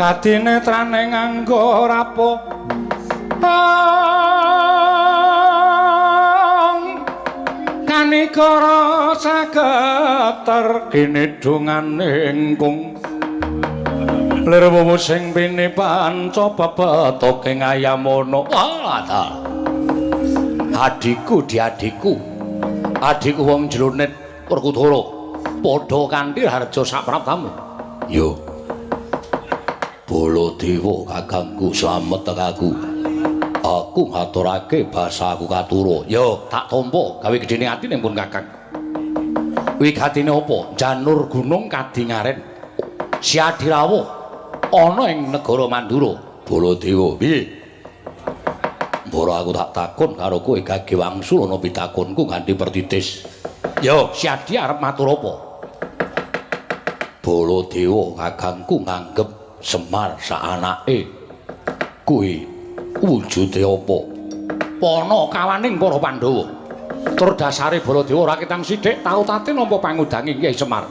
kadinetrane nganggo rapo kanikara sageter kinidungane ingkung. Lir wuwu sing pini panca bebetoke ngayamono ah adikku di adikku adikku wong jronet perkutara padha kanthi harja sapraptamu yo baladewa kakangku slamet tekaku aku? Ngaturake basa aku katura yo tak tampa gawe gedene atine pun kakang. Wigatine apa? Janur gunung kadingaren. Siadirawa ana ing negara mandura. Baladewa piye? Mbara aku tak takon karo kowe gage wangsul ana pitakonku nganti pertitis. Yo, Siadi arep matur apa? Baladewa kakangku nganggep Semar saanake kuwi wujude apa? Pana kawaning para Pandhawa. Tur dasare Baladewa ora ketang sithik tau tate nampa pangudanging Kyai Semar.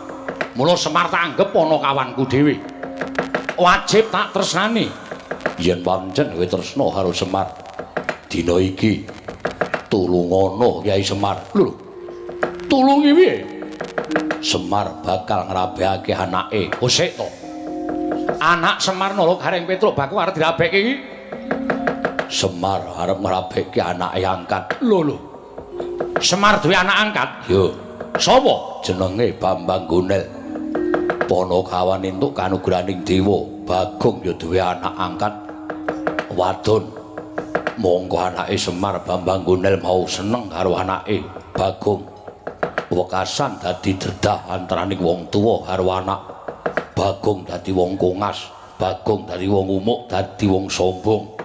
Mula Semar tak anggep ana kawanku dhewe. Wajib tak tresnani. Yen pancen kowe tresna karo Semar, dina iki tulungono Kyai Semar. Lho. Tulungi piye? Semar bakal ngrabehake anake. Oh sik to. Anak Semar nolo Gareng Petruk bakal arep dirabekke iki. Semar arep ngrabehke anake angkat. Lho lho. Semar duwe anak angkat? Yo. Sapa? Jenenge Bambang Gunel. Panakawan entuk kanugraning dewa. Bagong ya duwe anak angkat. Wadon. monggo anake Semar Bambang Gunel mau seneng karo anake Bagong wekasan dadi dedah antaraning wong tuwa karo anak Bagong dadi wong kongas Bagong dadi wong umuk dadi wong sombong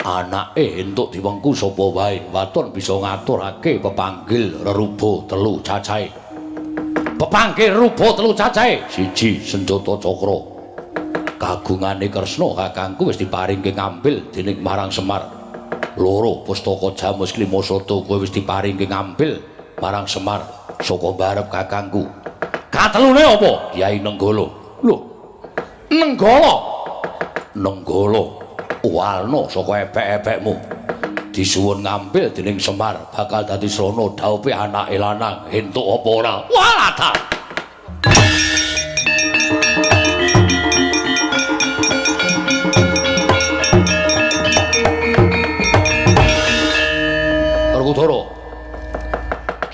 anake entuk diwengku sapa wae waton bisa ngaturake pepanggil rerubo telu cacahe pepanggil rerubo telu cacahe siji senjata cakra kagungane Kresna kakangku wis diparingke ngambil dening marang Semar. Loro pustaka Jamus Klimasada kowe wis diparingke ngambil marang Semar saka barep kakangku. Katelune apa? Kyai Nenggala. Lho. Nenggala. Nenggala. Walna saka epek-epekmu. Disuwun ngambil dening Semar bakal dadi srana dhawuhe anake lanang entuk apa ora? Walata.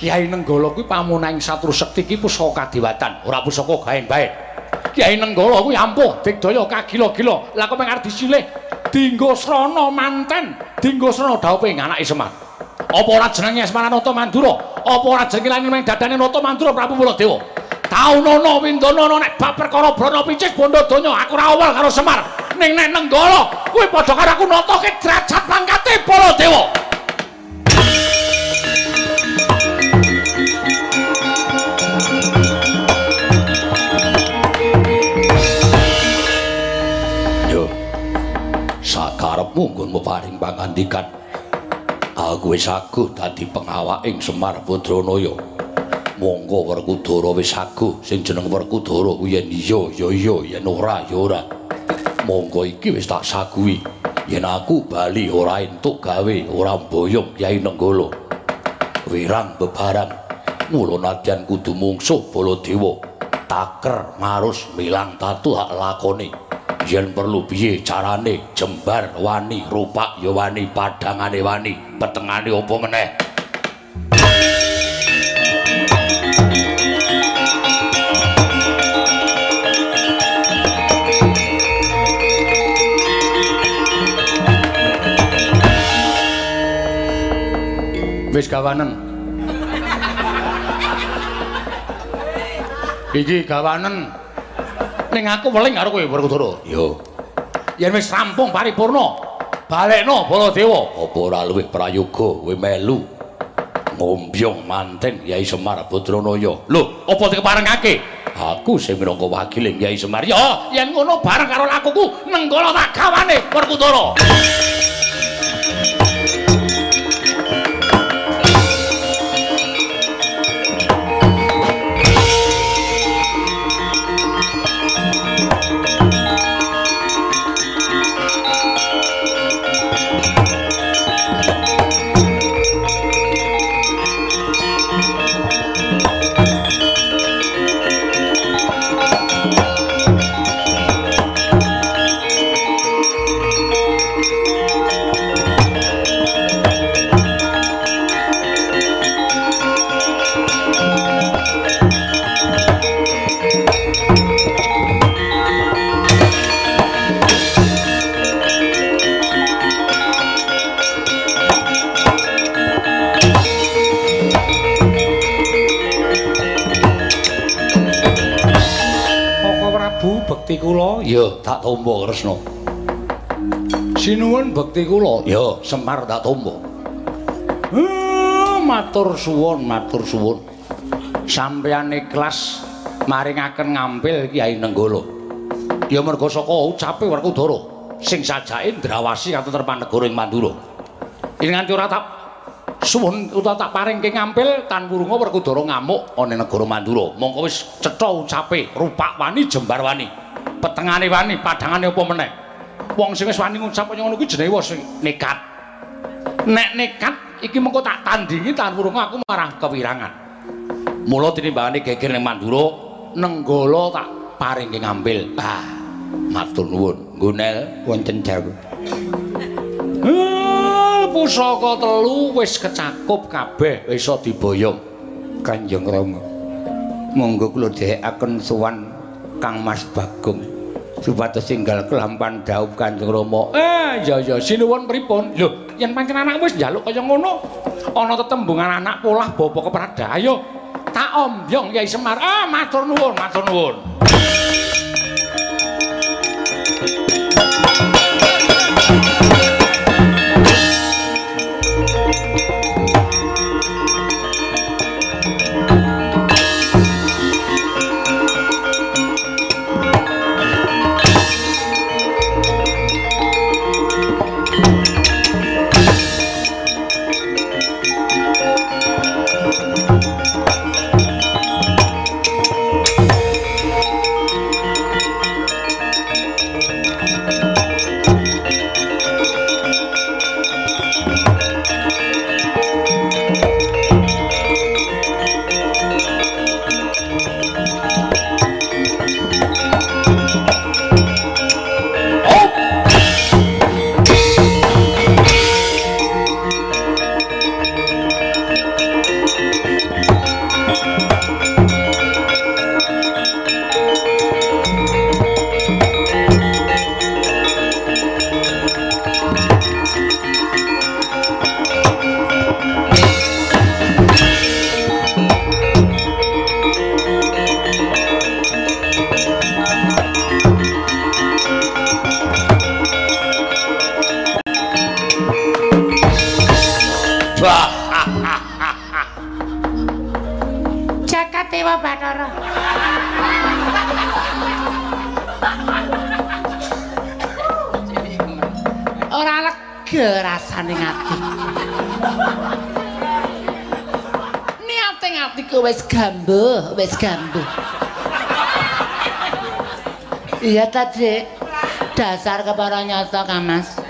Kiai Nenggala kuwi pamunaing satru sekti iki pusaka kadewatan, ora pusaka gaen bae. Kiai Nenggala kuwi ampuh digdaya kagila-gila. Lah kok pengen disilih dinggo srana manten, dinggo srana dhawuhe anake Semar. Apa ora jenenge Semar Mandura? Apa ora jenenge lan ning dadane Nata Mandura Prabu Baladewa? Taunana Windana nek bab perkara Brana Picik bondo donya aku ora awal karo Semar. Ning nek Nenggala kuwi padha karo aku nata ke derajat pangkate Baladewa. Sakarepmu nggonmu paring pangandikan. Aku wis aguh dadi pengawaking Semar Putranaya monggo Werkudara wis aguh sing jeneng Werkudara yen iya ya iya yen ora ya ora. Monggo iki wis tak saguhi yen aku bali ora entuk gawe ora mboyong Kyai Nenggala. Wirang bebarang mula nadyan kudu mungsuh Baladewa. Taker marus milang tatu hak lakoni yen perlu piye carane jembar wani rupak ya wani padangane wani petengane apa meneh? Wis gawanen. Iki gawanen ning aku weling karo kowe Werkudara. Yo. Yen wis rampung paripurna, balekno Baladewa. Apa ora luwih prayoga kowe melu ngombyong manten Yai Semar Badranaya. Lho, apa dikeparengake? Aku sing minangka wakiling Yai Semar. Ya, yen ngono bareng karo lakuku nenggala tak gawane Werkudara. Semar tak tampa matur suwun matur suwun. Sampeyan ikhlas maringaken ngampil Kyai Nenggala. Ya merga saka ucape Werkudara sing sajake ndrawasi katentrem negara ing Mandura. Ing nganti ora tak suwun utawa tak paringke ngampil tan wurunga Werkudara ngamuk ana negara Mandura. Mongko wis cetha ucape rupak wani jembar wani. Petengane wani padangane apa meneh? Wong sing wis wani ngucap kaya ngono kuwi jenenge wis nekat nek nekat iki mengko tak tandingi tan wurunga aku marah kewirangan. Mula tinimbangane geger ning Mandura nenggala tak paringke ngampil ah matur nuwun. Nggonel wonten dawuh. Pusaka telu wis kecakup kabeh iso diboyong. Kanjeng Rama. Monggo kula dhekaken sowan Kang Mas Bagong supados enggal kelampan dawuh Kanjeng Rama. Eh, ya ya sinuwun pripun? Lho, yen pancen anakmu wis njaluk kaya ngono, ana tetembungan anak polah bapa keprada. Ayo tak ombyong Yai Semar. Ah, matur nuwun, matur nuwun. Wis gambuh. Iya ta. Dasar kepara nyata, Kamas.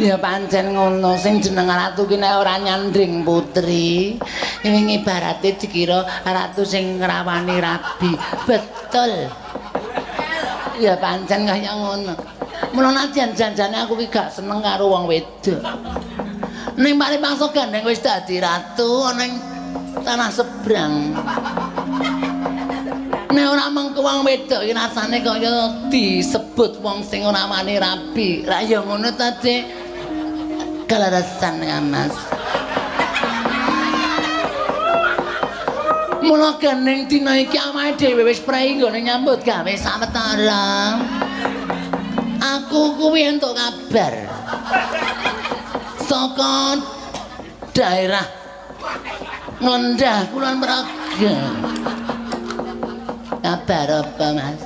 Ya pancen ngono sing jeneng ratu ki nek ora nyandring putri, ing ibarate dikira ratu sing ngrawani rabi. Betul. Ya pancen kaya ngono. Mula nadyan janjane aku ki gak seneng karo wong wedok. Ning mari mangsa gandeng wis dadi ratu ning tanah sebrang. Nek ora mengko wong wedok iki rasane kaya disebut wong sing ora wani rabi. Lah ya ngono ta, Dik. kelarasan Mas. Mula gening dina iki awake dhewe wis prei nggone nyambut gawe sawetara. Aku kuwi entuk kabar. Saka daerah Ngendah Kulon Progo. Kabar apa, Mas?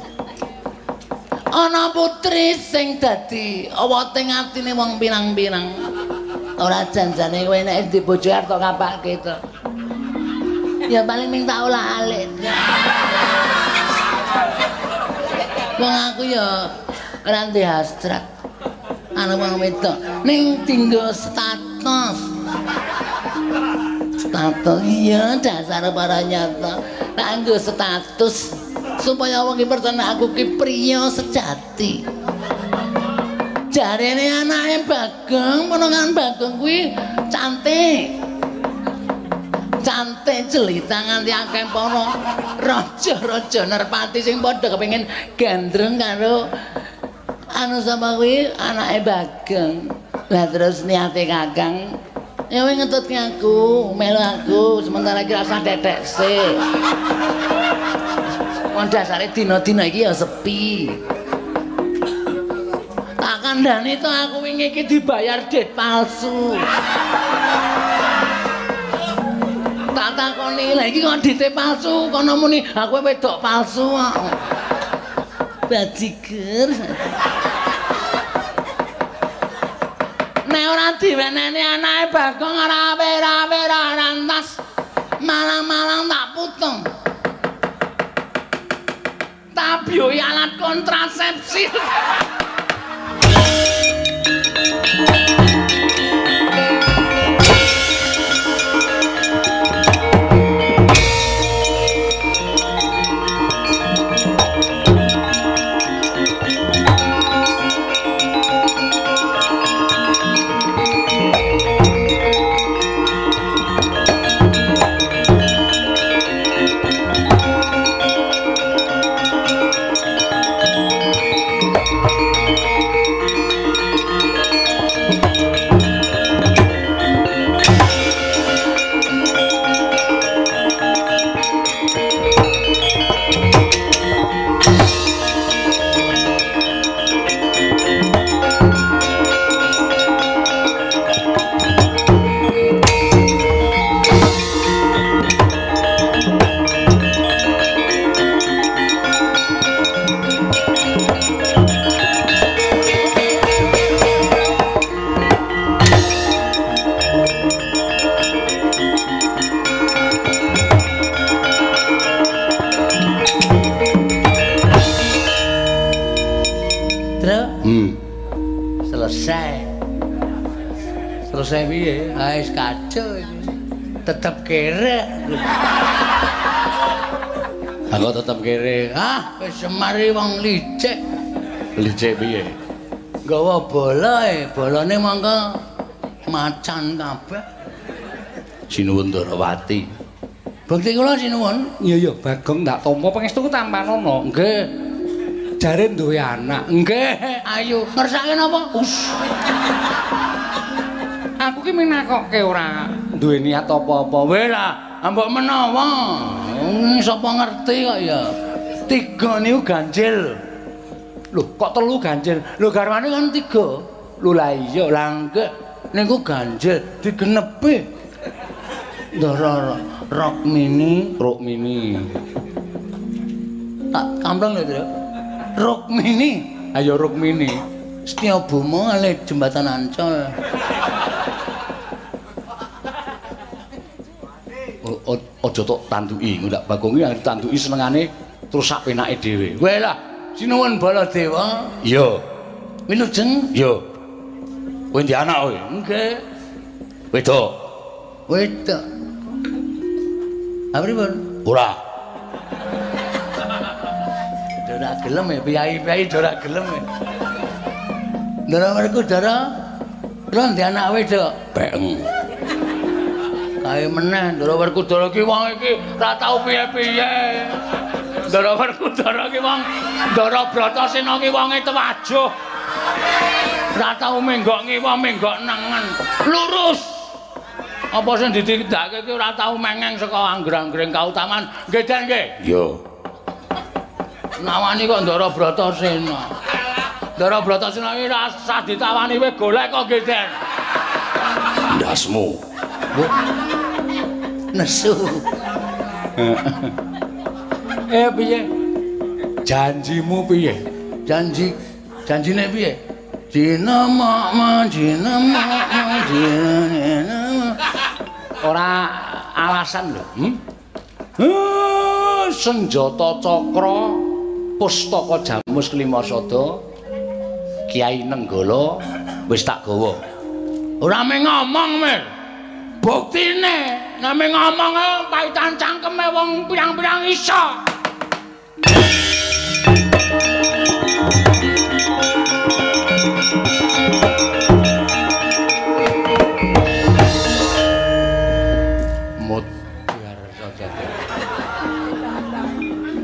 Ana putri sing dadi awating atine wong pirang-pirang. ora janjane kowe nek di bojo arep ngapake to. Ya paling ming tak olah alik. Wong aku ya ora ndek hasrat. Ana wong wedok ning tinggal status. Status iya dasar para nyata. Kanggo status supaya wong percaya aku ki priya sejati. jarene anake Bagong menengan Bagong kuwi cantik. Cantik jelita nganti akeh para raja-raja nerpati sing padha kepengin gandreng karo anu sapa kuwi anake Bagong. Lah terus niate Kakang Ya wing ngetutke aku, melu aku sementara rasa tetek sik. Wong dasare dina-dina iki ya sepi. Tak kandhani to aku wingi iki dibayar dit palsu. Tak takoni lha iki kok dite palsu, kono muni aku wedok palsu kok. Bajiger. Nek ora diweneni anake Bagong ora wera-wera rantas. Malang-malang tak putung. Tabioi alat kontrasepsi. Kere. Aku tetep kere. Ah, wis semari wong licik. Licik piye? Gawa bola e, bolane mangka macan kabeh. Sinuwun Darawati. Bukti kula sinuwun. Iya iya, Bagong tak tampa pangestuku tampanono. Nggih. Jare duwe anak. Nggih, ayo. Ngersake napa? Us. Aku ki minakoke ora duwe niat apa-apa. Lah, mbok menawa. Sapa ngerti kok ya. Tiga niku ganjil. Loh, kok telu ganjil? Lho garwane kan tiga. Lho lah iya. Lah nggih, niku ganjil digenepi. Ndara rok mini, tak kampleng lho, Tru. Rok mini. Ayo ruk mini. Setia ale jembatan Ancol. Aja tok tanduki, ndak Bagong iki tanduki senengane terus sak penake dhewe. Weh lah, sinuwun Baladewa. Iya, Wilujeng. iya. Kowe ndi anak kowe? Nggih. Wedok. Wedok. Apa pripun? Ora. Dora gelem ya, piyai-piyai dora gelem ya. Dora mereka dora, dora di anak wedok. Beng. Kae meneh, dora mereka dora ki wong iki ra tau piye-piye. Dora mereka dora ki wong, dora Bratasena ki wonge tewajuh. Ra tau menggok ngiwa, menggok nengen. Lurus. Apa sing ditindakake ki ora tau mengeng saka anggrang-anggreng kautaman. Nggih, Den nggih. Yo. Nawani kok Ndara Bratasena. Ndara Bratasena iki ra sah ditawani kowe golek kok nggih, Den. Ndasmu. Bu. Nesu. Eh piye? Janjimu piye? Janji janjine piye? Dina mama, dina mama, dina Ora alasan lho. Hmm? Eh, senjata cakra pustaka jamus klimasada Kiai Nenggala wis tak gawa. Ora mung ngomong, Mir. Buktine, mung ngomong paitan cangkeme wong pirang-pirang iso.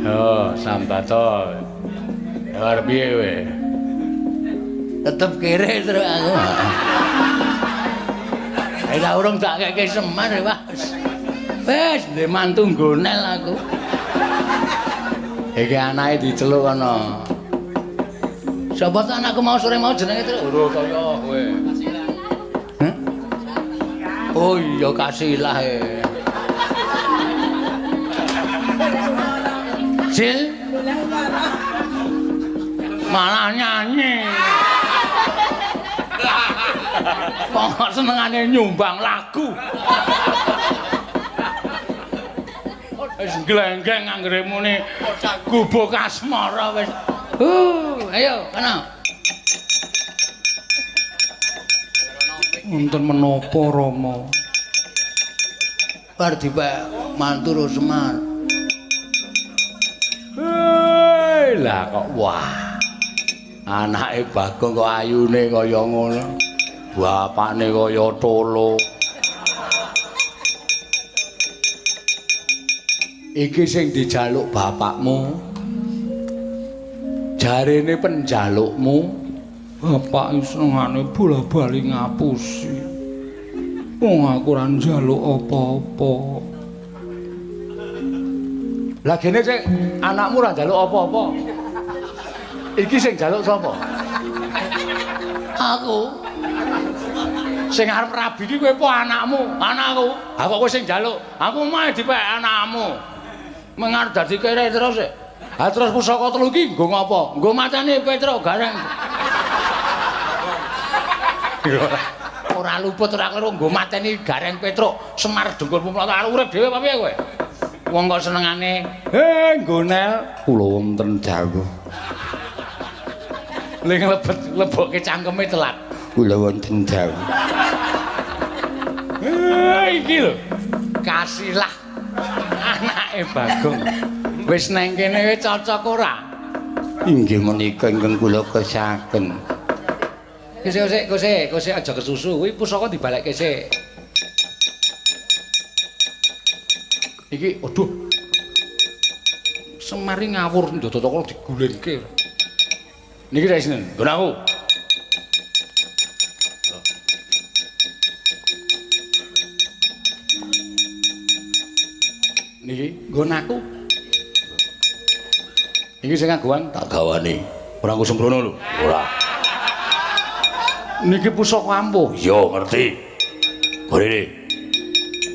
Yo, sambato. Yo arep piye kowe? Tetep kere terus aku. Eh, ora urung tak keke semar wis. Wis, ndek mantu gonel aku. Iki anake diceluk ana. Sapa to anakku mau sore mau jenenge terus? Ora kaya kowe. Oh iya kasilah e. Sil. Malah nyanyi. Kok senengane nyumbang lagu. Wis glenggeng anggere muni gubuk asmara wis. Uh, ayo kana. Wonten menapa Rama? Bar dipek mantu Semar. Hei, lah kok wah. Anake Bagong kok ayune kaya ngono. Bapakne kaya tolo. Iki sing dijaluk bapakmu. Jarene penjalukmu. Bapak senengane bola-bali ngapusi. Wong aku ora njaluk apa-apa. Lah gene sing anakmu ora njaluk apa-apa. Iki sing njaluk sapa? Aku. Sing arep rabi iki kowe apa anakmu? Anakku. Ha kok kowe sing njaluk? Aku mah dipek anakmu. Mengar dadi kere terus. Ha terus pusaka telu iki nggo ngopo? Nggo mateni Petruk gareng. ora luput ora karo nggo mateni gareng Petruk Semar Dengkul Pumlata karo urip dhewe apa piye kowe? Wong kok senengane eh nggonel kula wonten dawuh. Ling lebet lebokke cangkeme telat. Kula wonten dawuh. Iki lho. Kasilah anake Bagong. Wis neng kene cocok ora? Inggih menika ingkang kula kesaken. Kese kese kese kese aja kesusu kuwi pusaka dibalekke sik. Iki aduh. Semari ngawur ndodo kok digulingke. Niki ra isinen, nggon aku. Niki nggon aku. Iki sing ngaguan tak gawane. Ora aku sembrono lho. Ora. Niki pusaka ampuh. Iya, ngerti. Borene.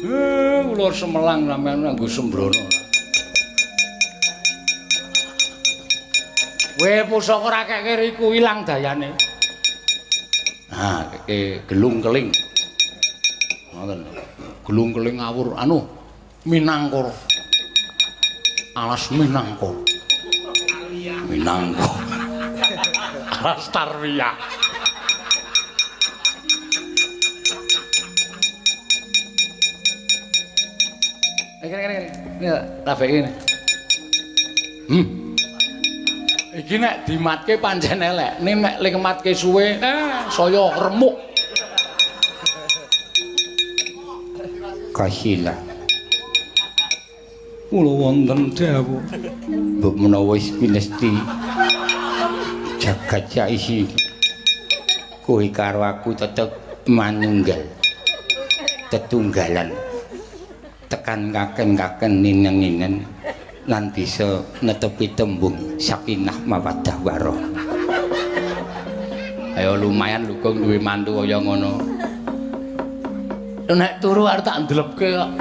Eh, ulur semelang sampean nganggo sembrono. Weh pusaka ra kek kiri ku ilang dayane. Nah, keke gelung keling. Ngoten. Gelung keling ngawur anu Minangkara. Alas Minangkara. Minangkara. Alas Tarwiya. Iki iki iki. Ini rafek ini. Hmm. Iki nek dimatke pancen elek. Ning nek ling matke suwe, eh saya remuk. Kasilah. Kula wonten dawuh. Mbok menawa wis pinesti jagat ya isi. Kowe karo aku tetep manunggal. Tetunggalan. tekan kaken-kaken ninen-ninen lan bisa netepi tembung sakinah mawaddah warah. Ayo lumayan lu kok duwe mantu kaya ngono. Nek turu arep tak ndlepke kok.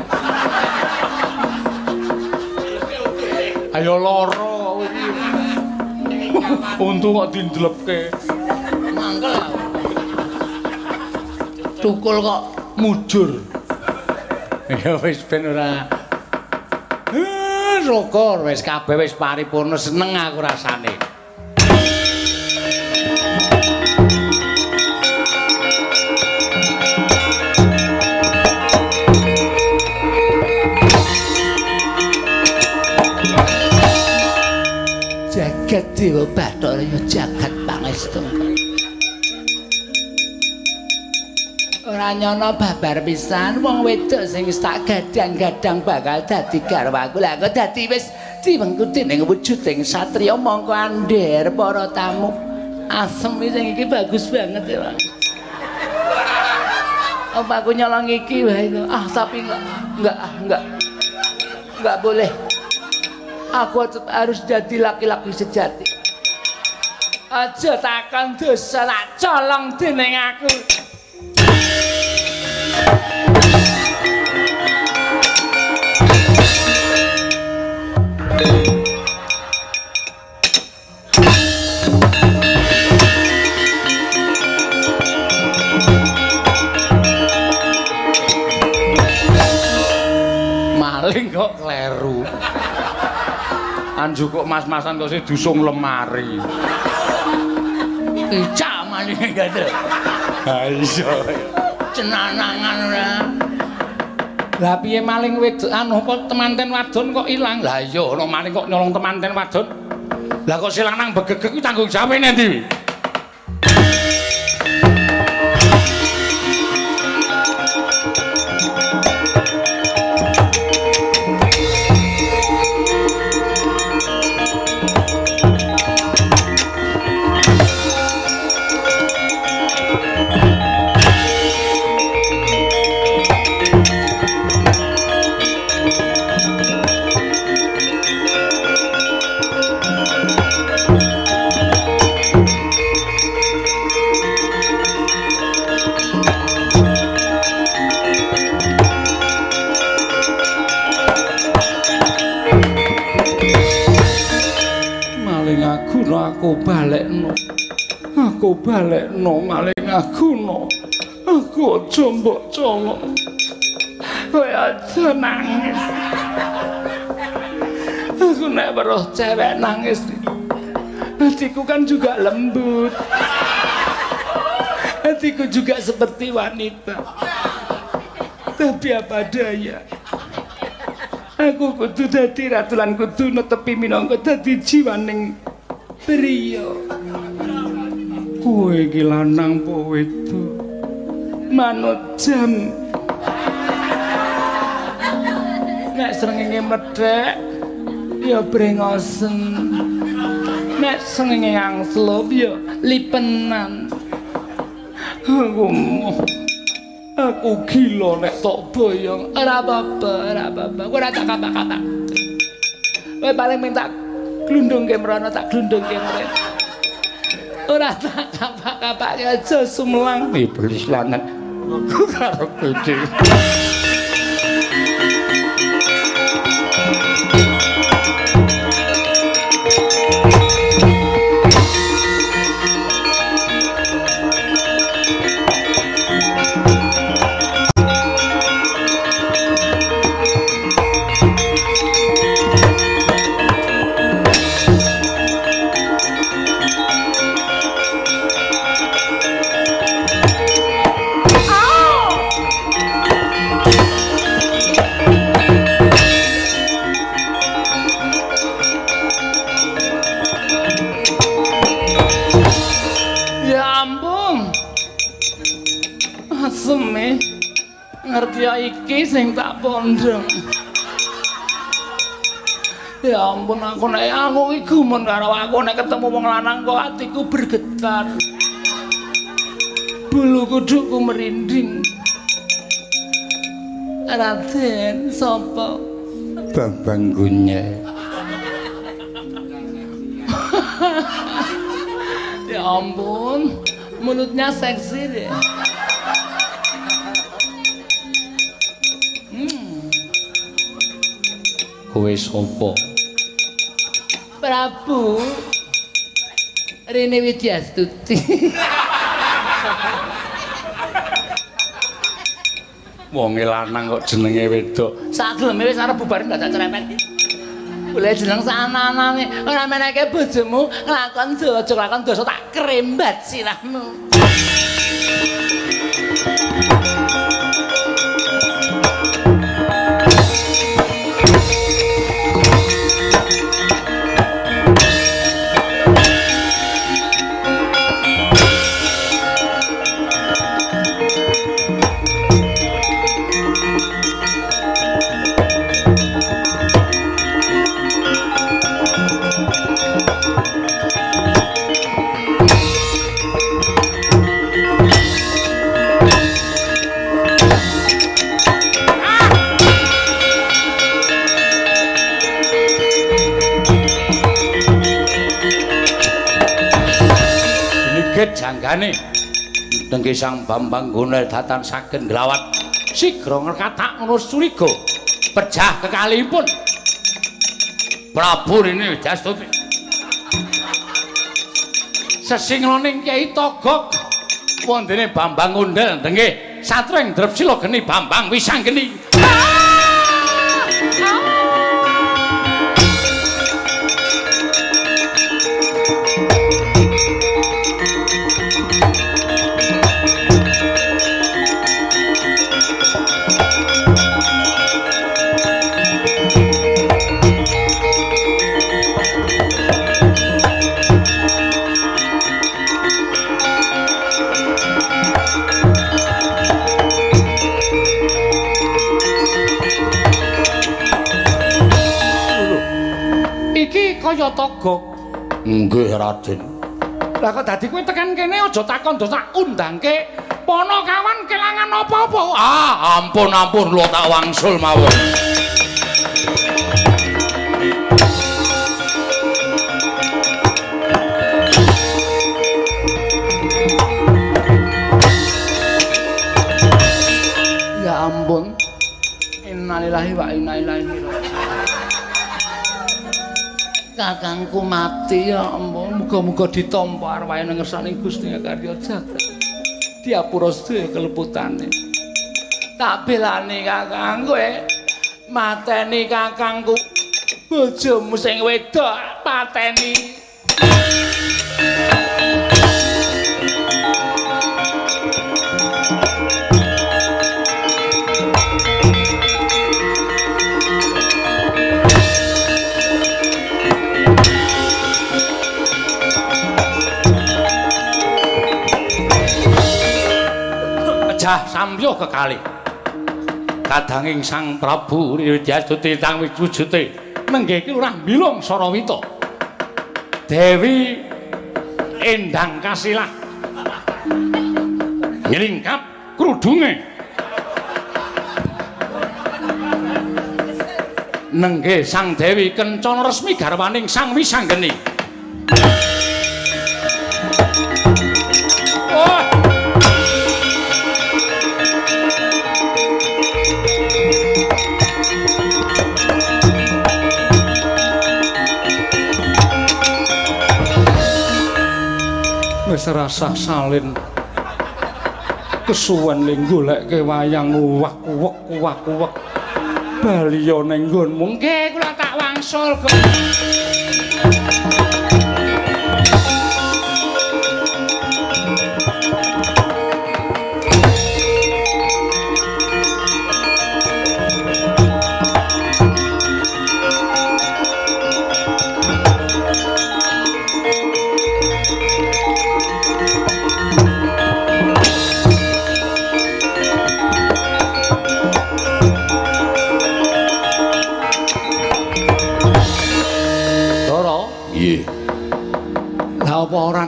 Ayo lara iki. Untung kok dindlepke. Mangkel. Tukul kok mujur. Ya wis ben ora. Eh, syukur wis kabeh wis paripurna seneng aku rasane. Dewa Bathara jagat pangestu. Ora nyono babar pisan wong wedok sing wis tak gadang-gadang bakal dadi garwaku. Lah kok dadi wis diwengku dening wujuding satriya mongko andher para tamu. Asem sing iki bagus banget ya. Apa aku nyolong iki wae. Ah, tapi enggak enggak enggak enggak boleh. aku harus jadi laki-laki sejati aja takkan dosa tak colong dening aku. Maling kok kleru. Anju kok mas-masan kok sih dusung lemari Maling gak ada. ha iya Cenanangan ora. Lah piye maling wedok anu kok temanten wadon kok ilang? lah iya ana maling kok nyolong temanten wadon lah kok silang nang begegek kuwi tanggung jawab endi colok. Kowe aja nangis. Aku nek weruh cewek nangis. Hatiku kan juga lembut. Hatiku juga seperti wanita. Tapi apa daya? Aku kudu dadi ratu lan kudu netepi minangka dadi jiwaning priya. Kowe iki lanang apa wedok? Manut jam. Nek srengenge medhek ya brengosen. Nek srengenge angslup ya lipenan. Aku. Aku gila nek tok boyong. Ora apa-apa, ora apa-apa. Ora tak kata-kata. Kowe paling minta glundungke mrono tak glundungke mrene. Ora tak kapak-kapak aja sumlang iblis lanang. Karo gede. Ampun aku nek aku iki gumun karo aku nek ketemu wong lanang kok atiku bergetar. Bulu kudukku merinding. Raden sapa? Bambang Gunye Ya ampun, mulutnya seksi deh. kowe sapa Prabu Rene Widyastuti. wong lanang kok jenenge wedok Sageleme wis arep bubar gak tak cerepet. Boleh jeneng sananane ora meneke bojomu nglakon dosa nglakon dosa tak krembat sirahmu. Wisanggane dengki sang Bambang Gunel datan saken glawat sigra ngkatak ngono curiga pejah kekalipun Prabu Rini Wijastuti sesingloning Kyai Togok. Wondene Bambang Gunel dengki satring drep sila geni Bambang Wisanggeni nggih raden. Lah kok dadi kowe tekan kene aja takon dos tak undangke. Pono kawan kelangan apa-apa? Ah ampun ampun lo tak wangsul mawon. Ya ampun. Innalillahi wa inna ilaihi kakangku mati ya ampun. Muga-muga ditampa arwahe nang ngersane Gusti Karya Jagat diapura sedaya keleputane. Tak belani kakang kowe mateni kakangku. Bojomu sing wedok pateni pejah samya kekali kadanging sang Prabu Widyastuti tang wujute nenggih lurah Bilung Sarawita. Dewi Endang Kasilah. Nglingkap krudunge. Nenggih sang Dewi kencana resmi garwaning sang Wisanggeni rasah salin. Kesuwen ling goleke wayang uwak-uwek baliya ning nggonmu. Nggih kula tak wangsul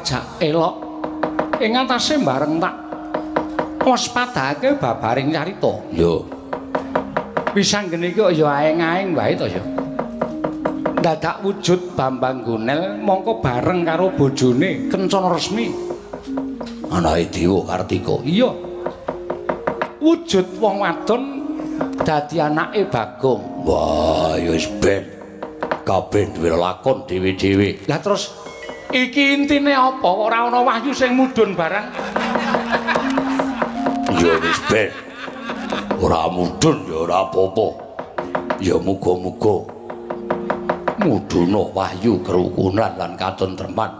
Jak elok ing atase bareng tak waspadake babaring carita. Yo. Wisanggeni kok ya aeng-aeng wae to ya. Dadak wujud Bambang Gunel mongko bareng karo bojone kencana resmi. Anake Dewa Kartika. Iya. Wujud wong wadon dadi anake Bagong. Wah, ya wis ben. Kabeh duwe lakon dhewe-dhewe. Lah terus iki intine apa? Ora ana wahyu sing mudhun barang. Ya wis ben. Ora mudhun ya ora apa-apa. Ya muga-muga mudhuna wahyu kerukunan lan katentreman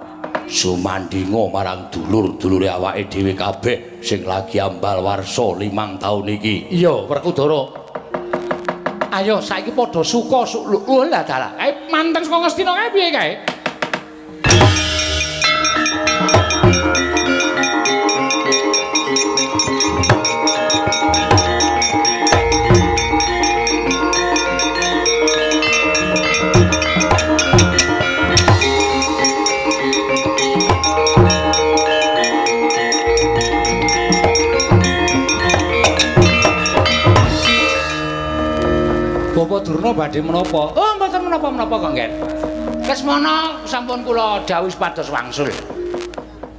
sumandinga marang dulur-dulure awake dhewe kabeh sing lagi ambal warsa limang taun iki. Iya, Werkudara. Ayo saiki padha suka su lho lah dalah. Kae manten saka Ngastina kae piye kae? Durna badhe menapa? Oh, mboten menapa-menapa kok, Ngen. Kesmana sampun kula dawuh pados wangsul.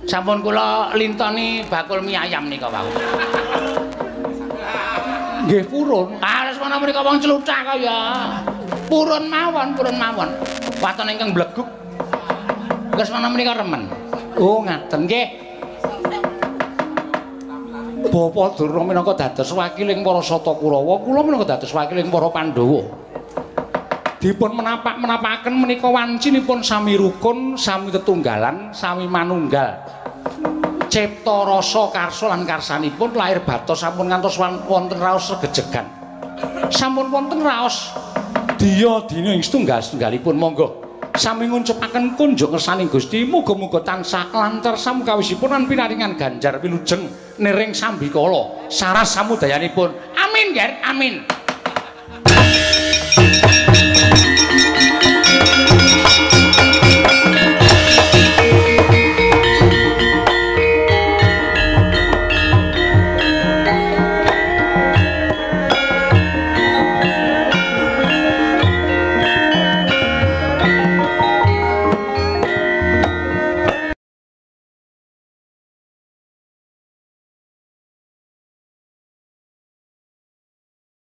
Sampun kula lintoni bakul mie ayam nika wau. Nggih purun. Ah, menawa menika wong celutah kaya. Purun mawon, purun mawon. Waton ingkang bleguk. Menawa menika remen. Oh, ngaten nggih. Bapa Durna minangka dados wakiling para Sata Kurawa, kula minangka dados wakiling para Pandhawa. Dipun menapak-menapakaken menika wancinipun sami rukun, sami tetunggalan, sami manunggal. Cipta rasa karsa lan karsanipun lahir batos sampun ngantos wonten raos regejegan. Sampun wonten raos diya dina ing setunggal-setunggalipun monggo sami ngucupaken kunjuk ngersaning Gusti muga-muga tansah lancar samkawisipun lan pinaringan ganjar wilujeng niring sambikala saras samudayanipun amin ger amin